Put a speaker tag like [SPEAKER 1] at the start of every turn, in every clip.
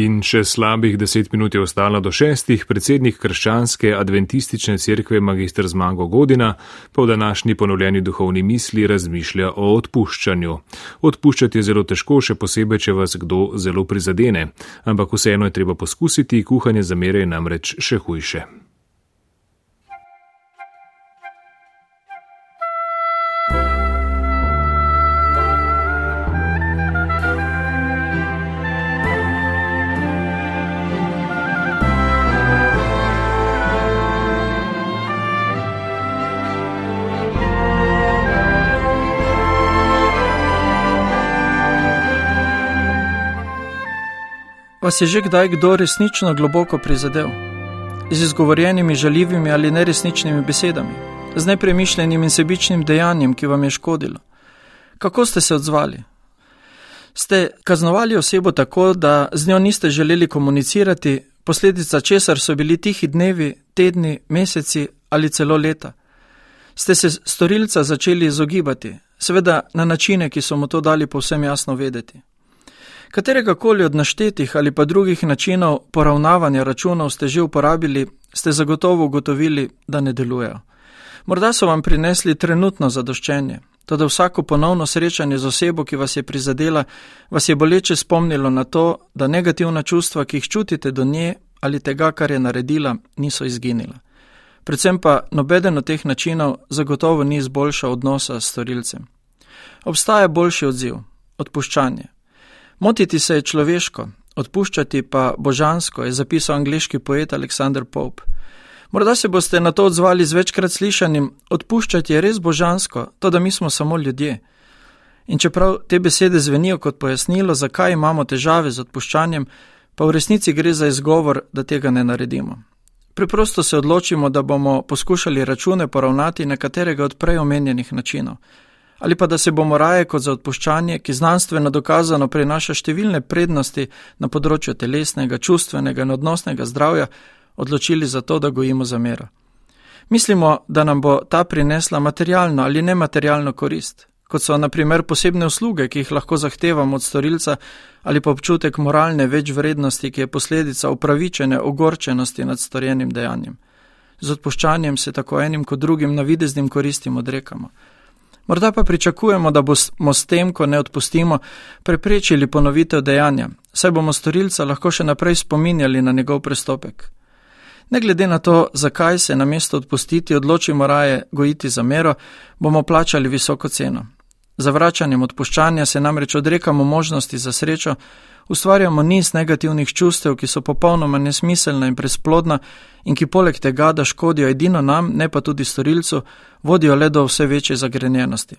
[SPEAKER 1] In še slabih deset minut je ostalo do šestih, predsednik krščanske adventistične cerkve magistr Zmago Godina pa v današnji ponovljeni duhovni misli razmišlja o odpuščanju. Odpuščati je zelo težko, še posebej, če vas kdo zelo prizadene, ampak vseeno je treba poskusiti, kuhanje zamere je namreč še hujše.
[SPEAKER 2] Vas je že kdaj kdo resnično globoko prizadel? Z izgovorjenimi žaljivimi ali neresničnimi besedami, z nepremišljenim in sebičnim dejanjem, ki vam je škodilo. Kako ste se odzvali? Ste kaznovali osebo tako, da z njo niste želeli komunicirati, posledica česar so bili tihi dnevi, tedni, meseci ali celo leta? Ste se storilca začeli izogibati, seveda na načine, ki so mu to dali povsem jasno vedeti? Katerega koli od naštetih ali pa drugih načinov poravnavanja računov ste že uporabili, ste zagotovo ugotovili, da ne delujejo. Morda so vam prinesli trenutno zadoščenje, to da vsako ponovno srečanje z osebo, ki vas je prizadela, vas je boleče spomnilo na to, da negativna čustva, ki jih čutite do nje ali tega, kar je naredila, niso izginila. Predvsem pa nobeden od teh načinov zagotovo ni izboljšal odnosa s storilcem. Obstaja boljši odziv - odpuščanje. Motiti se je človeško, odpuščati pa božansko, je zapisal angliški poet Aleksandr Pope. Morda se boste na to odzvali z večkrat slišanim: odpuščati je res božansko, to da mi smo samo ljudje. In čeprav te besede zvenijo kot pojasnilo, zakaj imamo težave z odpuščanjem, pa v resnici gre za izgovor, da tega ne naredimo. Preprosto se odločimo, da bomo poskušali račune poravnati na katerega od prej omenjenih načinov ali pa da se bomo raje kot za odpuščanje, ki znanstveno dokazano prinaša številne prednosti na področju telesnega, čustvenega in odnosnega zdravja, odločili za to, da gojimo zamero. Mislimo, da nam bo ta prinesla materialno ali nematerialno korist, kot so naprimer posebne usluge, ki jih lahko zahtevamo od storilca, ali pa občutek moralne večvrednosti, ki je posledica upravičene ogorčenosti nad storjenim dejanjem. Z odpuščanjem se tako enim kot drugim navideznim koristim odrekamo. Morda pa pričakujemo, da bomo s tem, ko ne odpustimo, preprečili ponovitev dejanja, saj bomo storilca lahko še naprej spominjali na njegov prestopek. Ne glede na to, zakaj se na mesto odpustiti odločimo raje gojiti zamero, bomo plačali visoko ceno. Zavračanjem odpuščanja se namreč odrekamo možnosti za srečo, ustvarjamo niz negativnih čustev, ki so popolnoma nesmiselna in presplodna in ki poleg tega, da škodijo edino nam, ne pa tudi storilcu, vodijo le do vse večje zagrenjenosti.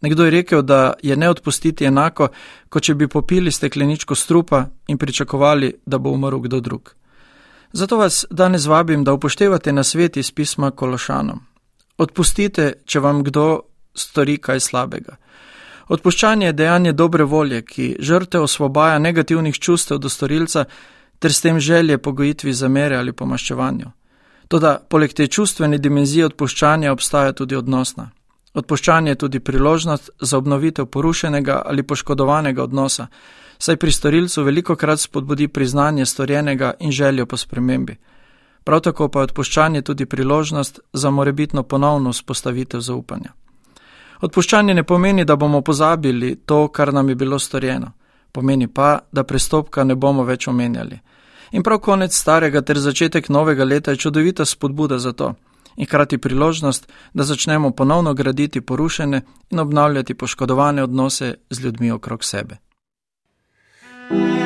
[SPEAKER 2] Nekdo je rekel, da je ne odpustiti enako, kot če bi popili stekleničko strupa in pričakovali, da bo umrl kdo drug. Zato vas danes vabim, da upoštevate na svet iz pisma Kološanom. Odpustite, če vam kdo stori kaj slabega. Odpuščanje je dejanje dobre volje, ki žrte osvobaja negativnih čustev do storilca ter s tem želje pogojitvi zamere ali pomaščevanju. Toda poleg te čustvene dimenzije odpuščanja obstaja tudi odnosna. Odpuščanje je tudi priložnost za obnovitev porušenega ali poškodovanega odnosa, saj pri storilcu veliko krat spodbudi priznanje storjenega in željo po spremembi. Prav tako pa je odpuščanje tudi priložnost za morebitno ponovno spostavitev zaupanja. Odpuščanje ne pomeni, da bomo pozabili to, kar nam je bilo storjeno, pomeni pa, da prestopka ne bomo več omenjali. In prav konec starega ter začetek novega leta je čudovita spodbuda za to in hkrati priložnost, da začnemo ponovno graditi porušene in obnavljati poškodovane odnose z ljudmi okrog sebe. thank you